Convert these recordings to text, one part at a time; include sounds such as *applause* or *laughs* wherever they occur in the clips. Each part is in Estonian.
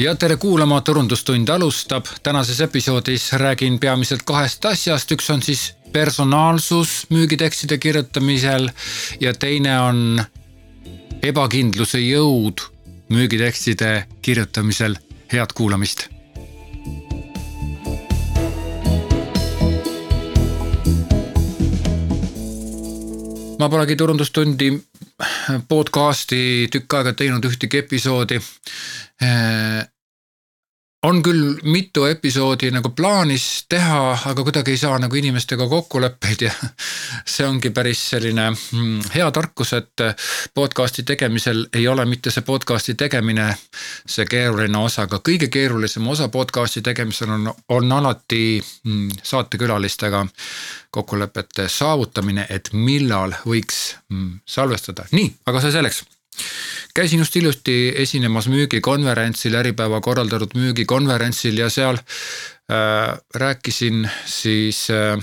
ja tere kuulama, Turundustund alustab. tänases episoodis räägin peamiselt kahest asjast, üks on siis personaalsus müügitekstide kirjutamisel ja teine on ebakindluse jõud müügitekstide kirjutamisel. head kuulamist ma polegi turundustundi podcast'i tükk aega teinud ühtegi episoodi. On küll mitu episoodi nagu plaanis teha, aga kuidagi ei saa nagu inimestega kokkuleppeid ja *laughs* see ongi päris selline mm, hea tarkus, et podcast'i tegemisel ei ole mitte see podcast'i tegemine see keeruline osa, aga kõige keerulisem osa podcast'i tegemisel on, on alati mm, saatekülalistega kokkulepete saavutamine, et millal võiks mm, salvestada. nii, aga see selleks käisin just hiljuti esinemas müügikonverentsil, Äripäeva korraldatud müügikonverentsil ja seal äh, rääkisin siis äh,,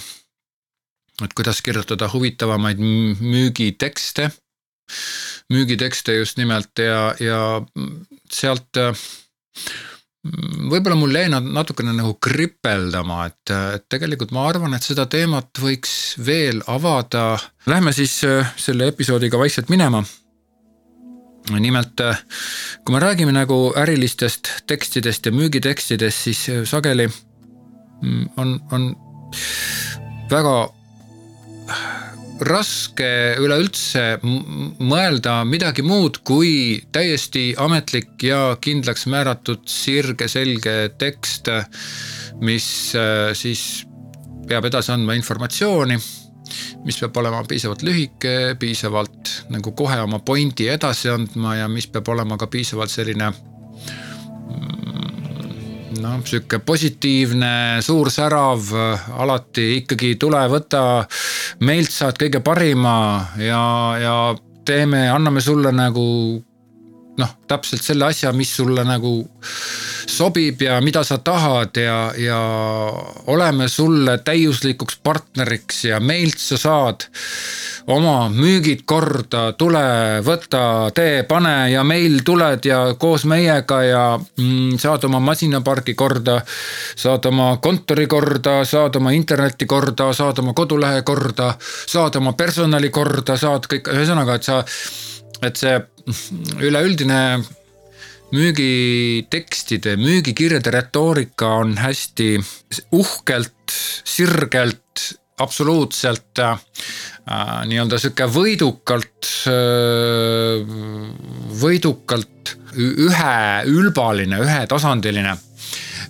et kuidas kirjutada huvitavamaid müügitekste, müügitekste just nimelt ja, ja sealt äh, võib-olla mul jäi nad natukene nagu kripeldama, et, et tegelikult ma arvan, et seda teemat võiks veel avada. Lähme siis äh, selle episoodiga vaikselt minema nimelt kui me räägime nagu ärilistest tekstidest ja müügitekstidest, siis sageli mm, on, on väga raske üleüldse mõelda midagi muud kui täiesti ametlik ja kindlaks määratud sirge selge tekst, mis äh, siis peab edasi andma informatsiooni mis peab olema piisavalt lühike, piisavalt nagu kohe oma pointi edasi andma ja mis peab olema ka piisavalt selline mm, noh, sihuke positiivne, suur särav, alati ikkagi tule, võta, meilt saad kõige parima ja, ja teeme, anname sulle nagu noh, täpselt selle asja, mis sulle nagu sobib ja mida sa tahad ja, ja oleme sulle täiuslikuks partneriks ja meilt sa saad oma müügid korda, tule, võta, tee, pane ja meil tuled ja koos meiega ja mm, saad oma masinapargi korda, saad oma kontori korda, saad oma interneti korda, saad oma kodulehe korda, saad oma personali korda, saad kõik, ühesõnaga, et sa, et see üleüldine müügitekstide, müügikirjade retoorika on hästi uhkelt, sirgelt, absoluutselt äh, nii-öelda sihuke võidukalt äh,, võidukalt üheülbaline, ühetasandiline,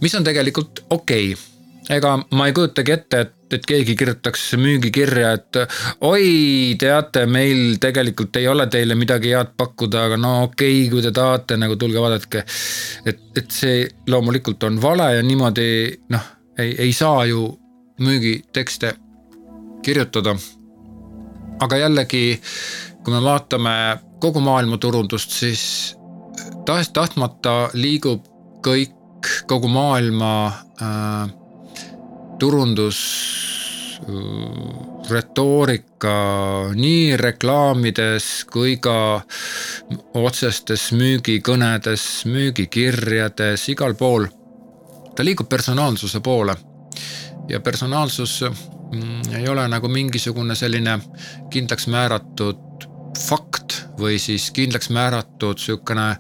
mis on tegelikult okei. Okay ega ma ei kujutagi ette, et, et keegi kirjutaks müügikirja, et oi, teate, meil tegelikult ei ole teile midagi head pakkuda, aga no okei okay,, kui te tahate, nagu tulge vaadake. et, et see loomulikult on vale ja niimoodi noh, ei, ei saa ju müügitekste kirjutada. aga jällegi, kui me vaatame kogu maailma turundust, siis tahes-tahtmata liigub kõik, kogu maailma äh, turundus retoorika nii reklaamides kui ka otsestes müügikõnedes, müügikirjades, igal pool. ta liigub personaalsuse poole ja personaalsus mm, ei ole nagu mingisugune selline kindlaks määratud fakt või siis kindlaks määratud sihukene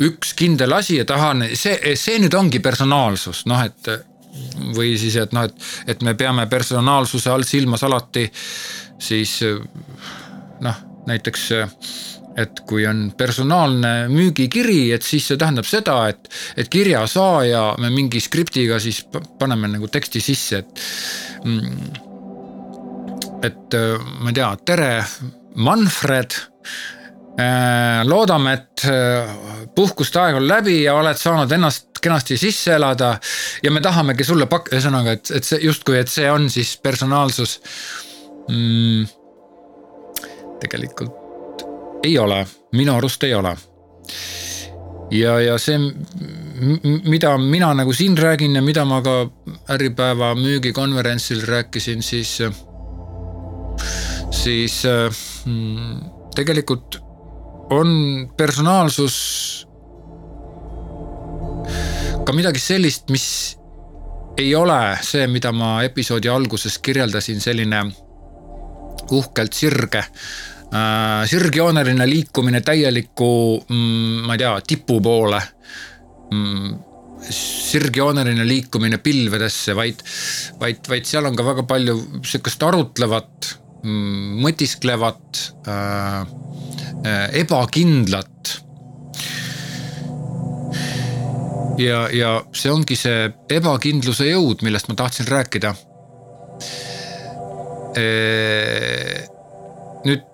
üks kindel asi ja tahan, see, see nüüd ongi personaalsus, noh et või siis, et noh, et, et me peame personaalsuse all silmas alati siis noh, näiteks et kui on personaalne müügikiri, et siis see tähendab seda, et, et kirja saaja me mingi skriptiga siis paneme nagu teksti sisse, et. Mm, et ma ei tea, tere, Manfred Äh, loodame, et äh, puhkuste aeg on läbi ja oled saanud ennast kenasti sisse elada ja me tahamegi sulle pak-, ühesõnaga, et, et see justkui, et see on siis personaalsus mm,. tegelikult ei ole, minu arust ei ole. ja, ja see, mida mina nagu siin räägin ja mida ma ka Äripäeva müügikonverentsil rääkisin, siis, siis mm, tegelikult on personaalsus ka midagi sellist, mis ei ole see, mida ma episoodi alguses kirjeldasin, selline uhkelt sirge äh,, sirgjooneline liikumine täieliku mm,, ma ei tea, tipu poole mm, sirgjooneline liikumine pilvedesse, vaid, vaid, vaid seal on ka väga palju sihukest arutlevat, mm, mõtisklevat äh,, äh, ebakindlat. Ja, ja see ongi see ebakindluse jõud, millest ma tahtsin rääkida. Nüüd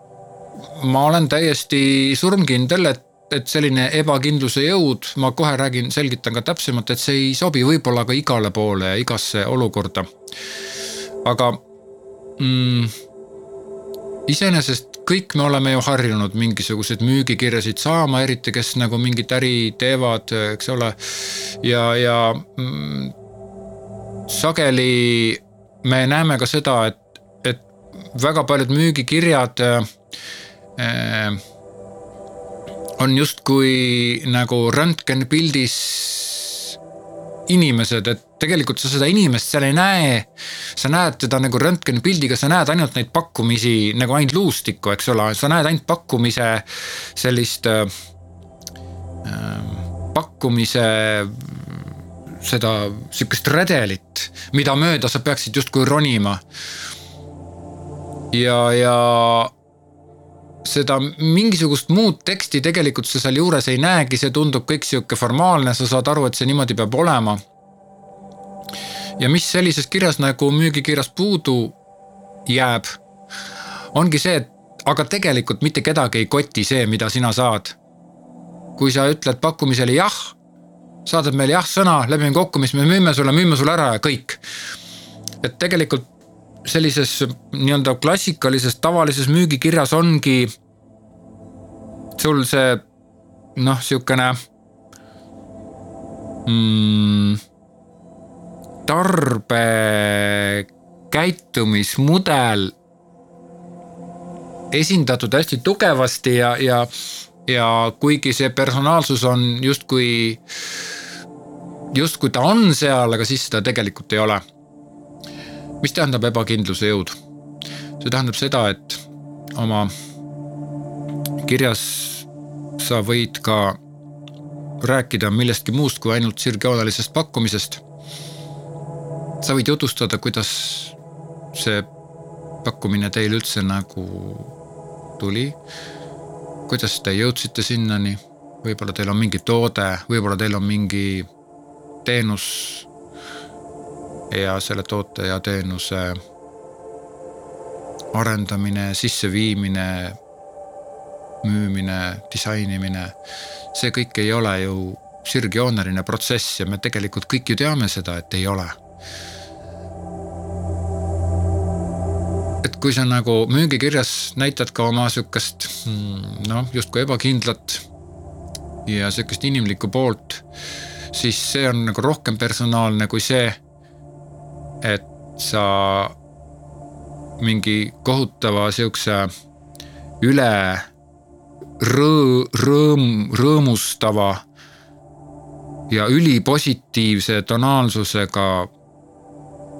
ma olen täiesti surmkindel, et et selline ebakindluse jõud, ma kohe räägin, selgitan ka täpsemalt, et see ei sobi võib-olla ka igale poole ja igasse olukorda. aga mm, iseenesest kõik me oleme ju harjunud mingisuguseid müügikirjasid saama, eriti kes nagu mingit äri teevad, eks ole. ja, ja mm, sageli me näeme ka seda, et, et väga paljud müügikirjad äh, on justkui nagu röntgenpildis inimesed, et tegelikult sa seda inimest seal ei näe. sa näed teda nagu röntgenpildiga, sa näed ainult neid pakkumisi nagu ainult luustikku, eks ole, sa näed ainult pakkumise sellist äh,, pakkumise seda sihukest redelit, mida mööda sa peaksid justkui ronima. ja, ja seda mingisugust muud teksti tegelikult sa sealjuures ei näegi, see tundub kõik sihuke formaalne, sa saad aru, et see niimoodi peab olema. ja mis sellises kirjas nagu müügikirjas puudu jääb, ongi see, et aga tegelikult mitte kedagi ei koti see, mida sina saad. kui sa ütled pakkumisele jah, saadad meile jah-sõna, lepime kokku, mis me müüme sulle, müüme sulle ära ja kõik. et tegelikult sellises nii-öelda klassikalises tavalises müügikirjas ongi sul see noh, sihukene mm, tarbekäitumismudel esindatud hästi tugevasti ja, ja, ja kuigi see personaalsus on justkui, justkui ta on seal, aga siis seda tegelikult ei ole mis tähendab ebakindluse jõud? see tähendab seda, et oma kirjas sa võid ka rääkida millestki muust kui ainult sirgjoonelisest pakkumisest. sa võid jutustada, kuidas see pakkumine teil üldse nagu tuli. kuidas te jõudsite sinnani, võib-olla teil on mingi toode, võib-olla teil on mingi teenus ja selle toote ja teenuse arendamine, sisseviimine, müümine, disainimine, see kõik ei ole ju sirgjooneline protsess ja me tegelikult kõik ju teame seda, et ei ole. et kui sa nagu müügikirjas näitad ka oma sihukest hmm, noh, justkui ebakindlat ja sihukest inimlikku poolt, siis see on nagu rohkem personaalne kui see et sa mingi kohutava siukse üle rõõ-, rõõm, rõõmustava ja ülipositiivse tonaalsusega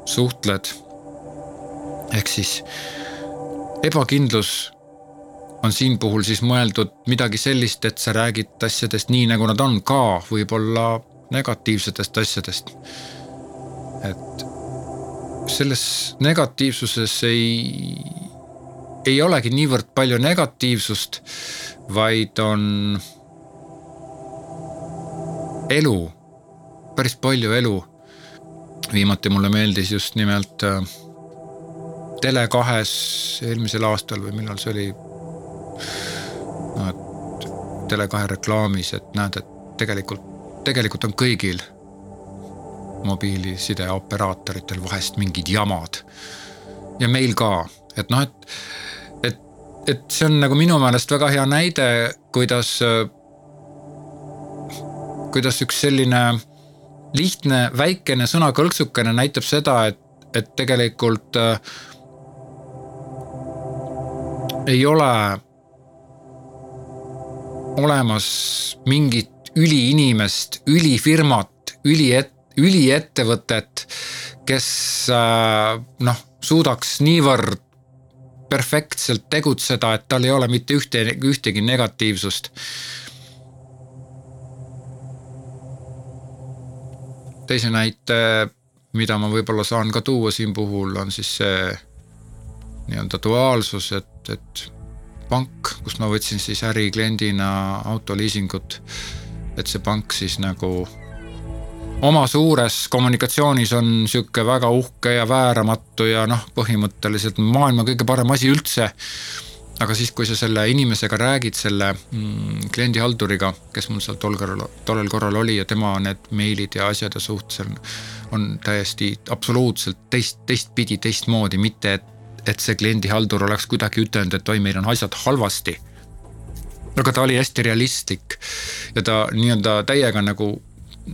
suhtled. ehk siis ebakindlus on siin puhul siis mõeldud midagi sellist, et sa räägid asjadest nii, nagu nad on, ka võib-olla negatiivsetest asjadest. et selles negatiivsuses ei, ei olegi niivõrd palju negatiivsust, vaid on elu, päris palju elu. viimati mulle meeldis just nimelt äh, Tele2-s eelmisel aastal või millal see oli. no et Tele2 reklaamis, et näed, et tegelikult, tegelikult on kõigil mobiilisideoperaatoritel vahest mingid jamad. ja meil ka, et noh, et, et, et see on nagu minu meelest väga hea näide, kuidas, kuidas üks selline lihtne väikene sõnakõlksukene näitab seda, et, et tegelikult äh, ei ole olemas mingit üliinimest, ülifirmat, üliet-, üliettevõtet, kes äh, noh, suudaks niivõrd perfektselt tegutseda, et tal ei ole mitte ühte, ühtegi negatiivsust. teise näite, mida ma võib-olla saan ka tuua siin puhul, on siis see nii-öelda duaalsus, et, et pank, kust ma võtsin siis ärikliendina autoliisingut, et see pank siis nagu oma suures kommunikatsioonis on sihuke väga uhke ja vääramatu ja noh, põhimõtteliselt maailma kõige parem asi üldse. aga siis, kui sa selle inimesega räägid, selle mm, kliendihalduriga, kes mul seal tol korral, tollel korral oli ja tema need meilid ja asjad ja suhted on, on täiesti absoluutselt teist, teistpidi, teistmoodi, mitte et, et see kliendihaldur oleks kuidagi ütelnud, et oi, meil on asjad halvasti aga ta oli hästi realistlik ja ta nii-öelda täiega nagu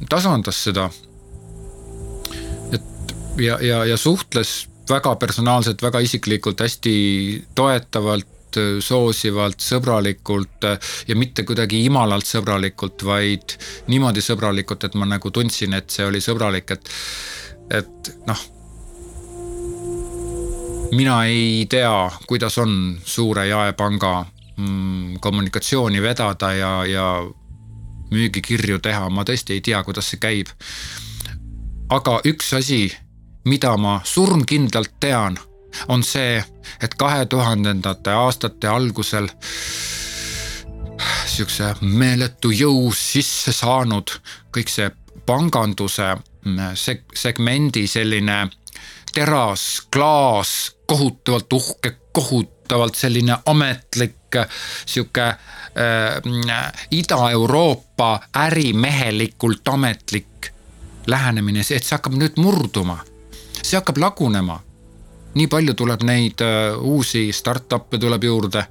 tasandas seda. et ja, ja, ja suhtles väga personaalselt, väga isiklikult, hästi toetavalt, soosivalt, sõbralikult ja mitte kuidagi imalalt sõbralikult, vaid niimoodi sõbralikult, et ma nagu tundsin, et see oli sõbralik, et, et noh mina ei tea, kuidas on suure jaepanga mm, kommunikatsiooni vedada ja, ja müügikirju teha, ma tõesti ei tea, kuidas see käib. aga üks asi, mida ma surmkindlalt tean, on see, et kahe tuhandendate aastate algusel sihukese meeletu jõu sisse saanud kõik see panganduse seg-, segmendi selline teras, klaas, kohutavalt uhke, kohutavalt selline ametlik sihuke äh, Ida-Euroopa ärimehelikult ametlik lähenemine, et see hakkab nüüd murduma. see hakkab lagunema. nii palju tuleb neid äh, uusi startup'e tuleb juurde.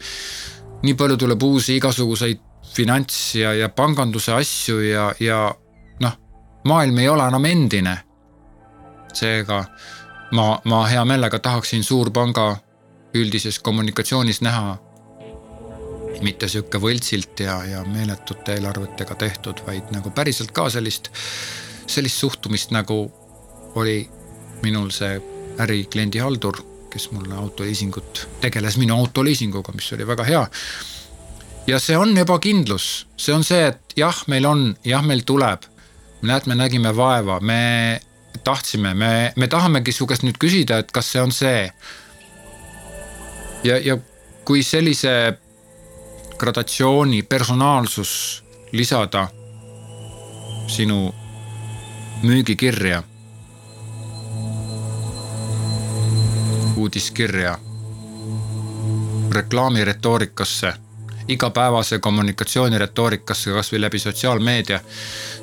nii palju tuleb uusi igasuguseid finants ja, ja panganduse asju ja, ja noh, maailm ei ole enam endine. seega ma, ma hea meelega tahaksin suurpanga üldises kommunikatsioonis näha mitte sihuke võltsilt ja, ja meeletute eelarvetega tehtud, vaid nagu päriselt ka sellist, sellist suhtumist, nagu oli minul see ärikliendihaldur, kes mulle autoliisingut, tegeles minu autoliisinguga, mis oli väga hea. ja see on ebakindlus, see on see, et jah, meil on, jah, meil tuleb. näed, me nägime vaeva, me tahtsime, me, me tahamegi su käest nüüd küsida, et kas see on see. ja, ja kui sellise gradatsiooni personaalsus lisada sinu müügikirja, uudiskirja, reklaamiretoorikasse, igapäevase kommunikatsiooni retoorikasse, kasvõi läbi sotsiaalmeedia,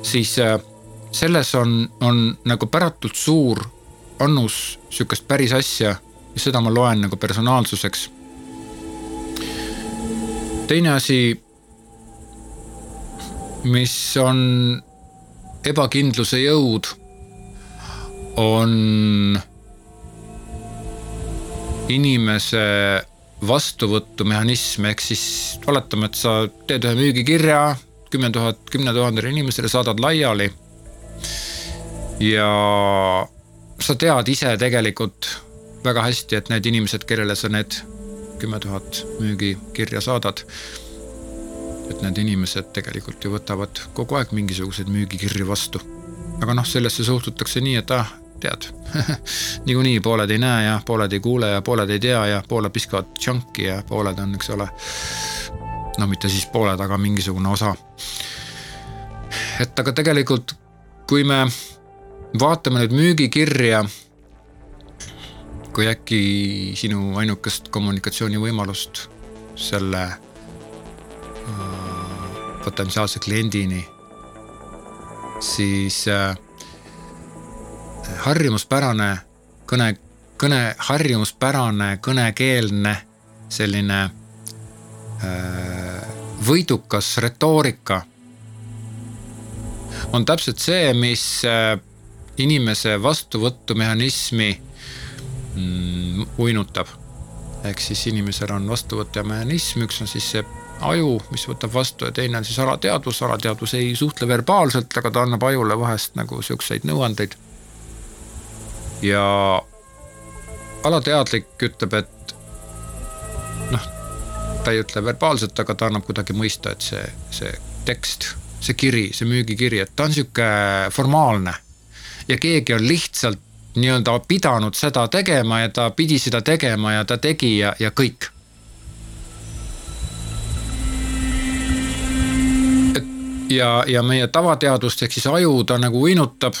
siis äh, selles on, on nagu päratult suur annus sihukest päris asja ja seda ma loen nagu personaalsuseks teine asi, mis on ebakindluse jõud, on inimese vastuvõtumehhanism, ehk siis oletame, et sa teed ühe müügikirja kümme tuhat, kümne tuhandele inimesele, saadad laiali. Ja sa tead ise tegelikult väga hästi, et need inimesed, kellele sa need kümme tuhat müügikirja saadad. et need inimesed tegelikult ju võtavad kogu aeg mingisuguseid müügikirju vastu. aga noh, sellesse suhtutakse nii, et ah, tead *laughs* niikuinii pooled ei näe ja pooled ei kuule ja pooled ei tea ja pooled viskavad junk'i ja pooled on, eks ole. no mitte siis pooled, aga mingisugune osa. et aga tegelikult, kui me vaatame nüüd müügikirja kui äkki sinu ainukest kommunikatsioonivõimalust selle äh, potentsiaalse kliendini, siis äh, harjumuspärane kõne, kõne, harjumuspärane kõnekeelne selline äh, võidukas retoorika on täpselt see, mis inimese vastuvõtumehhanismi mm, uinutab. ehk siis inimesel on vastuvõtja mehhanism, üks on siis see aju, mis võtab vastu ja teine on siis alateadvus, alateadvus ei suhtle verbaalselt, aga ta annab ajule vahest nagu siukseid nõuandeid. ja alateadlik ütleb, et noh, ta ei ütle verbaalselt, aga ta annab kuidagi mõista, et see, see tekst, see kiri, see müügikiri, et ta on sihuke formaalne. ja keegi on lihtsalt nii-öelda pidanud seda tegema ja ta pidi seda tegema ja ta tegi ja, ja kõik ja, ja meie tavateadvust ehk siis aju ta nagu uinutab,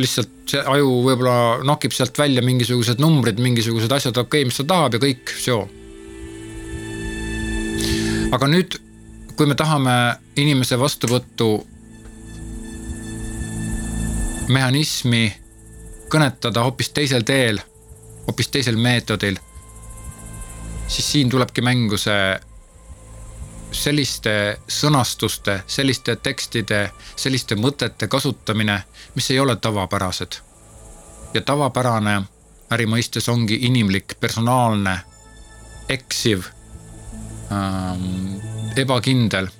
lihtsalt see aju võib-olla nokib sealt välja mingisugused numbrid, mingisugused asjad, okei okay,, mis ta tahab ja kõik, seo. aga nüüd, kui me tahame inimese vastuvõttu mehhanismi kõnetada hoopis teisel teel, hoopis teisel meetodil, siis siin tulebki mängu see selliste sõnastuste, selliste tekstide, selliste mõtete kasutamine, mis ei ole tavapärased. ja tavapärane äri mõistes ongi inimlik, personaalne, eksiv ähm,, ebakindel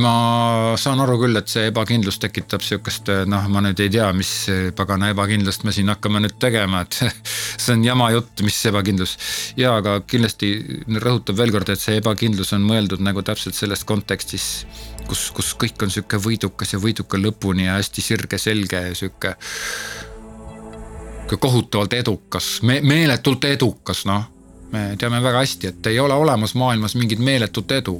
ma saan aru küll, et see ebakindlus tekitab sihukest, noh, ma nüüd ei tea, mis pagana ebakindlust me siin hakkame nüüd tegema, et *laughs* see on jama jutt, mis ebakindlus. ja, aga kindlasti rõhutab veel kord, et see ebakindlus on mõeldud nagu täpselt selles kontekstis, kus, kus kõik on sihuke võidukas ja võiduka lõpuni ja hästi sirge-selge ja sihuke. kohutavalt edukas me,, meeletult edukas, noh me teame väga hästi, et ei ole olemas maailmas mingit meeletut edu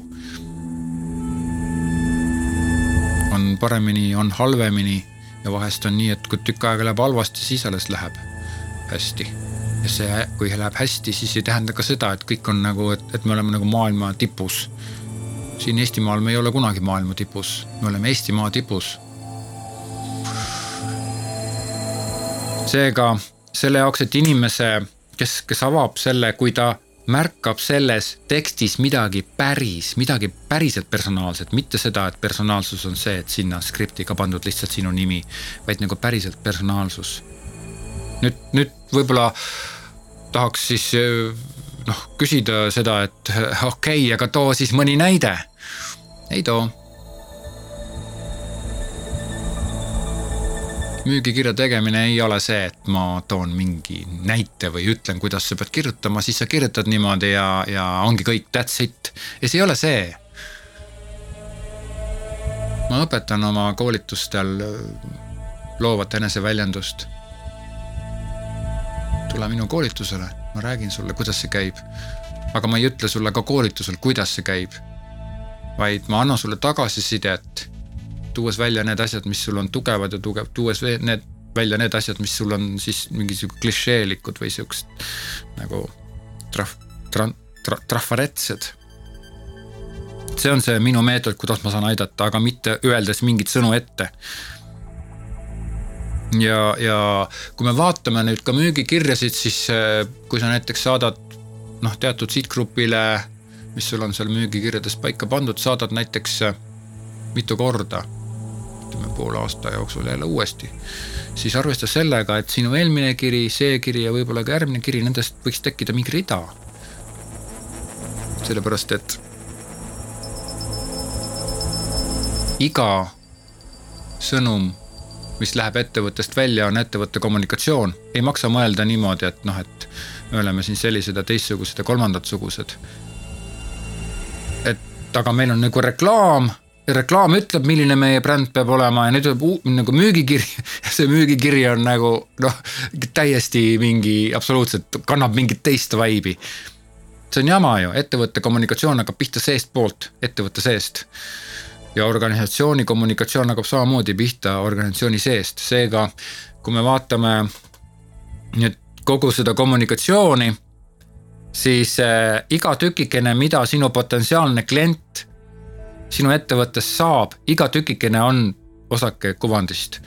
on paremini, on halvemini ja vahest on nii, et kui tükk aega läheb halvasti, siis alles läheb hästi. ja see, kui läheb hästi, siis ei tähenda ka seda, et kõik on nagu, et, et me oleme nagu maailma tipus. siin Eestimaal me ei ole kunagi maailma tipus, me oleme Eestimaa tipus. seega selle jaoks, et inimese, kes, kes avab selle, kui ta märkab selles tekstis midagi päris, midagi päriselt personaalset, mitte seda, et personaalsus on see, et sinna skripti ka pandud lihtsalt sinu nimi, vaid nagu päriselt personaalsus. nüüd, nüüd võib-olla tahaks siis noh, küsida seda, et okei okay,, aga too siis mõni näide. ei too müügikirja tegemine ei ole see, et ma toon mingi näite või ütlen, kuidas sa pead kirjutama, siis sa kirjutad niimoodi ja, ja ongi kõik, that's it. ja see ei ole see. ma õpetan oma koolitustel loovat eneseväljendust. tule minu koolitusele, ma räägin sulle, kuidas see käib. aga ma ei ütle sulle ka koolitusel, kuidas see käib. vaid ma annan sulle tagasisidet tuues välja need asjad, mis sul on tugevad ja tugev, tuues need välja need asjad, mis sul on siis mingi sihuke klišeelikud või siuksed nagu trahv, tra-, tra-, trafaretsed. see on see minu meetod, kuidas ma saan aidata, aga mitte öeldes mingeid sõnu ette. ja, ja kui me vaatame nüüd ka müügikirjasid, siis eh, kui sa näiteks saadad noh, teatud sihtgrupile, mis sul on seal müügikirjades paika pandud, saadad näiteks eh, mitu korda ütleme poole aasta jooksul jälle uuesti, siis arvesta sellega, et sinu eelmine kiri, see kiri ja võib-olla ka järgmine kiri, nendest võiks tekkida mingi rida. sellepärast, et iga sõnum, mis läheb ettevõttest välja, on ettevõtte kommunikatsioon. ei maksa mõelda niimoodi, et noh, et me oleme siin sellised ja teistsugused ja kolmandad sugused. et aga meil on nagu reklaam reklaam ütleb, milline meie bränd peab olema ja nüüd tuleb nagu müügikiri *laughs* see müügikiri on nagu noh, täiesti mingi absoluutselt kannab mingit teist vibe'i. see on jama ju, ettevõtte kommunikatsioon hakkab pihta seestpoolt, ettevõtte seest. ja organisatsiooni kommunikatsioon hakkab samamoodi pihta organisatsiooni seest, seega kui me vaatame nüüd kogu seda kommunikatsiooni, siis äh, iga tükikene, mida sinu potentsiaalne klient sinu ettevõttes saab, iga tükikene on osake kuvandist.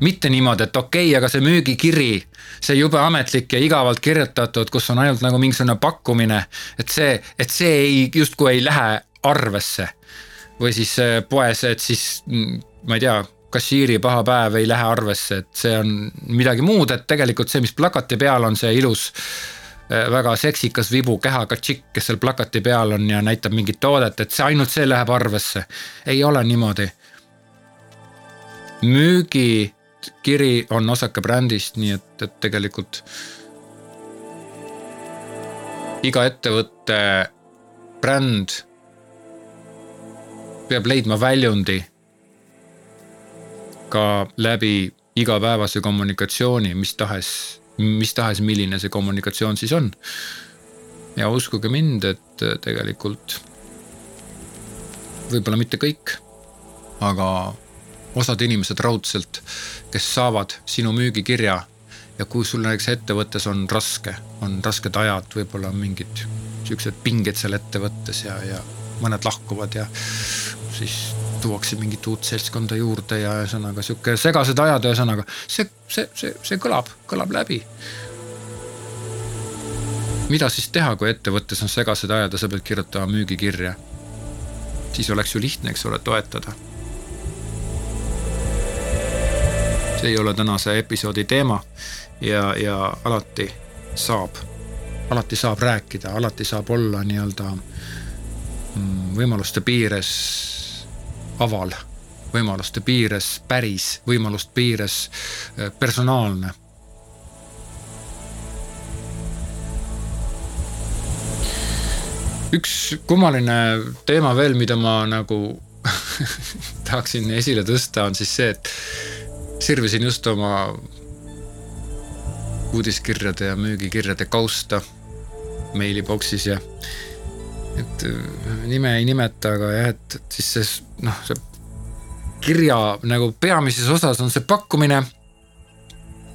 mitte niimoodi, et okei okay,, aga see müügikiri, see jube ametlik ja igavalt kirjutatud, kus on ainult nagu mingisugune pakkumine, et see, et see ei, justkui ei lähe arvesse. või siis äh, poes, et siis mm, ma ei tea, kassiiri paha päev ei lähe arvesse, et see on midagi muud, et tegelikult see, mis plakati peal on, see ilus väga seksikas vibu kehaga tšikk, kes seal plakati peal on ja näitab mingit toodet, et see ainult see läheb arvesse. ei ole niimoodi. müügikiri on osake brändist, nii et, et tegelikult iga ettevõtte bränd peab leidma väljundi ka läbi igapäevase kommunikatsiooni, mis tahes, mis tahes, milline see kommunikatsioon siis on. ja uskuge mind, et tegelikult võib-olla mitte kõik, aga osad inimesed raudselt, kes saavad sinu müügikirja ja kui sul näiteks ettevõttes on raske, on rasked ajad, võib-olla mingid siuksed pinged seal ettevõttes ja, ja mõned lahkuvad ja siis tuuakse mingit uut seltskonda juurde ja ühesõnaga sihuke segased ajad, ühesõnaga see, see, see, see kõlab, kõlab läbi. mida siis teha, kui ettevõttes on segased ajad ja sa pead kirjutama müügikirja? siis oleks ju lihtne, eks ole, toetada. see ei ole tänase episoodi teema ja, ja alati saab, alati saab rääkida, alati saab olla nii-öelda mm, võimaluste piires aval, võimaluste piires päris, võimalust piires äh, personaalne. üks kummaline teema veel, mida ma nagu *laughs* tahaksin esile tõsta, on siis see, et sirvisin just oma uudiskirjade ja müügikirjade kausta meiliboksis ja et äh, nime ei nimeta, aga jah, et siis see noh, see kirja nagu peamises osas on see pakkumine.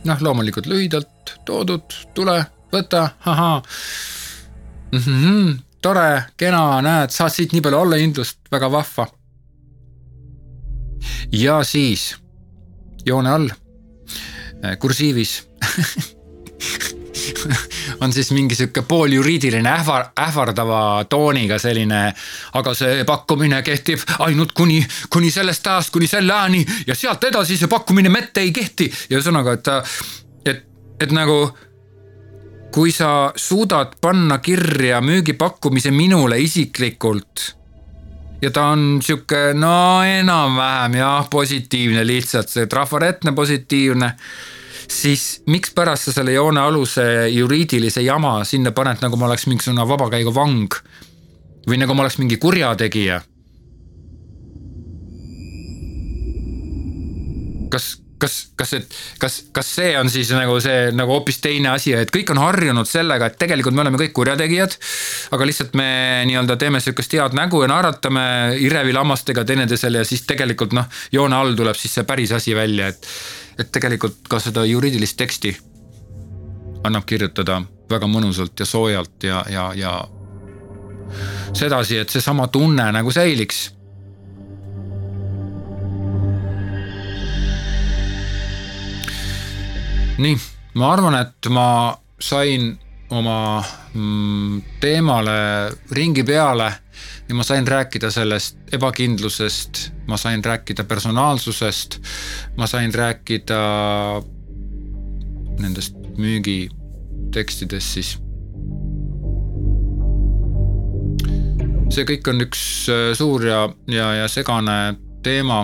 noh, loomulikult lühidalt toodud, tule, võta, ahaa mm. -hmm, tore, kena, näed, saad siit nii palju allahindlust, väga vahva. ja siis joone all kursiivis *laughs* *laughs* on siis mingi sihuke pooljuriidiline ähvar, ähvardava tooniga selline. aga see pakkumine kehtib ainult kuni, kuni sellest ajast kuni selle ajani ja sealt edasi see pakkumine mette ei kehti. ja ühesõnaga, et et, et nagu kui sa suudad panna kirja müügipakkumise minule isiklikult ja ta on sihuke no enam-vähem jah, positiivne lihtsalt see trafaretne positiivne siis mikspärast sa selle joone aluse juriidilise jama sinna paned, nagu ma oleks mingisugune vabakäiguvang või nagu ma oleks mingi kurjategija? kas, kas, kas, et kas, kas see on siis nagu see nagu hoopis teine asi, et kõik on harjunud sellega, et tegelikult me oleme kõik kurjategijad. aga lihtsalt me nii-öelda teeme sihukest head nägu ja naeratame irevilammastega teineteisele ja siis tegelikult noh, joone all tuleb siis see päris asi välja, et et tegelikult ka seda juriidilist teksti annab kirjutada väga mõnusalt ja soojalt ja, ja, ja sedasi, et seesama tunne nagu säiliks. nii, ma arvan, et ma sain oma mm, teemale ringi peale ja ma sain rääkida sellest ebakindlusest, ma sain rääkida personaalsusest, ma sain rääkida nendest müügitekstidest siis. see kõik on üks äh, suur ja, ja, ja segane teema.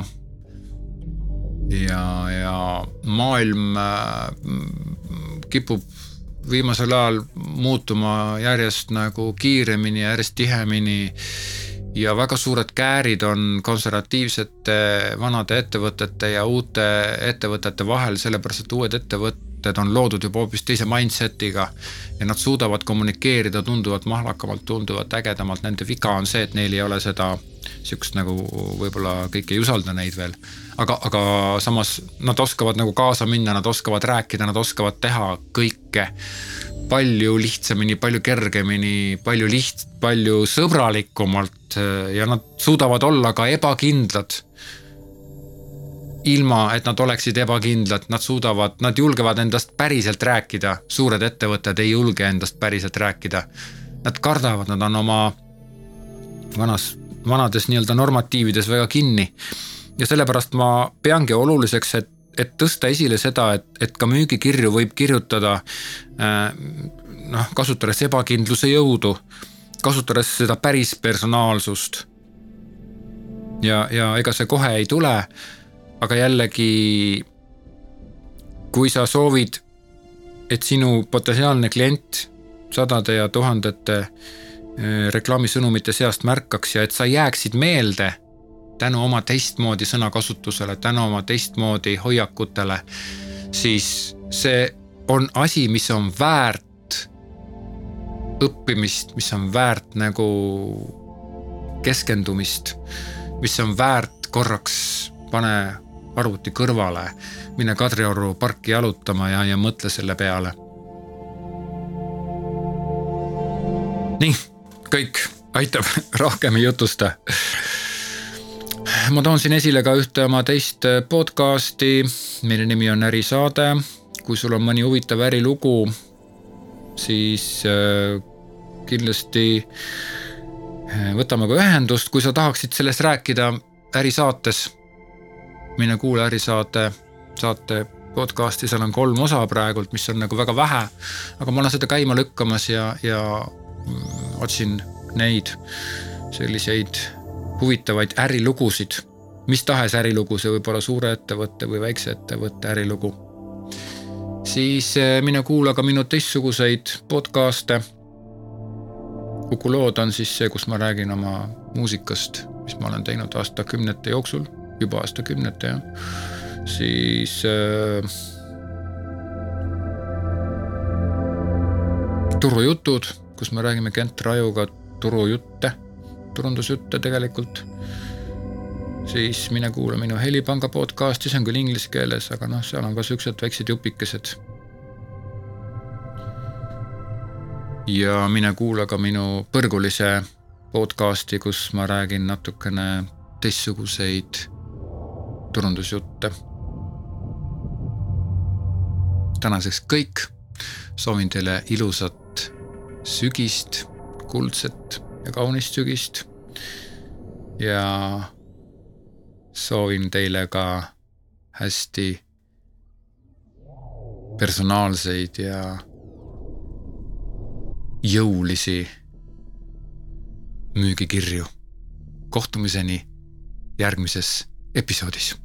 ja, ja maailm äh, kipub viimasel ajal muutuma järjest nagu kiiremini järjest tihemini. ja väga suured käärid on konservatiivsete vanade ettevõtete ja uute ettevõtete vahel, sellepärast et uued ettevõtted on loodud juba hoopis teise mindset'iga ja nad suudavad kommunikeerida tunduvalt mahlakamalt, tunduvalt ägedamalt, nende viga on see, et neil ei ole seda sihukest nagu võib-olla kõik ei usalda neid veel. aga, aga samas nad oskavad nagu kaasa minna, nad oskavad rääkida, nad oskavad teha kõike palju lihtsamini, palju kergemini, palju liht-, palju sõbralikumalt ja nad suudavad olla ka ebakindlad. Ilma, et nad oleksid ebakindlad, nad suudavad, nad julgevad endast päriselt rääkida, suured ettevõtted ei julge endast päriselt rääkida. Nad kardavad, nad on oma vanas vanades nii-öelda normatiivides väga kinni. ja sellepärast ma peangi oluliseks, et, et tõsta esile seda, et, et ka müügikirju võib kirjutada äh, noh, kasutades ebakindluse jõudu, kasutades seda päris personaalsust. ja, ja ega see kohe ei tule, aga jällegi, kui sa soovid, et sinu potentsiaalne klient sadade ja tuhandete eh, reklaamisõnumite seast märkaks ja et sa jääksid meelde tänu oma teistmoodi sõnakasutusele, tänu oma teistmoodi hoiakutele, siis see on asi, mis on väärt õppimist, mis on väärt nagu keskendumist, mis on väärt korraks pane arvuti kõrvale, mine Kadrioru parki jalutama ja, ja mõtle selle peale. nii, kõik, aitab, *laughs* rohkem ei jutusta ma toon siin esile ka ühte oma teist podcast'i, mille nimi on Ärisaade. kui sul on mõni huvitav ärilugu, siis äh, kindlasti äh, võtame ka ühendust, kui sa tahaksid sellest rääkida ärisaates. Mine kuula ärisaate, saate podcast'i, seal on kolm osa praegult, mis on nagu väga vähe. aga ma olen seda käima lükkamas ja, ja mm, otsin neid selliseid huvitavaid ärilugusid. mis tahes ärilugu, see võib olla suure ettevõtte või väikse ettevõtte ärilugu. siis eh, mine kuula ka minu teistsuguseid podcast'e. Kuku lood on siis see, kus ma räägin oma muusikast, mis ma olen teinud aastakümnete jooksul, juba aastakümnete jah. siis äh, turujutud, kus me räägime Kent Rajuga turujutte turundusjutte tegelikult, siis mine kuula minu Helipanga podcast'i, see on küll inglise keeles, aga noh, seal on ka siuksed väiksed jupikesed. ja mine kuula ka minu põrgulise podcast'i, kus ma räägin natukene teistsuguseid turundusjutte. tänaseks kõik, soovin teile ilusat sügist, kuldset ja kaunist sügist. ja soovin teile ka hästi personaalseid ja jõulisi müügikirju. kohtumiseni järgmises episoodis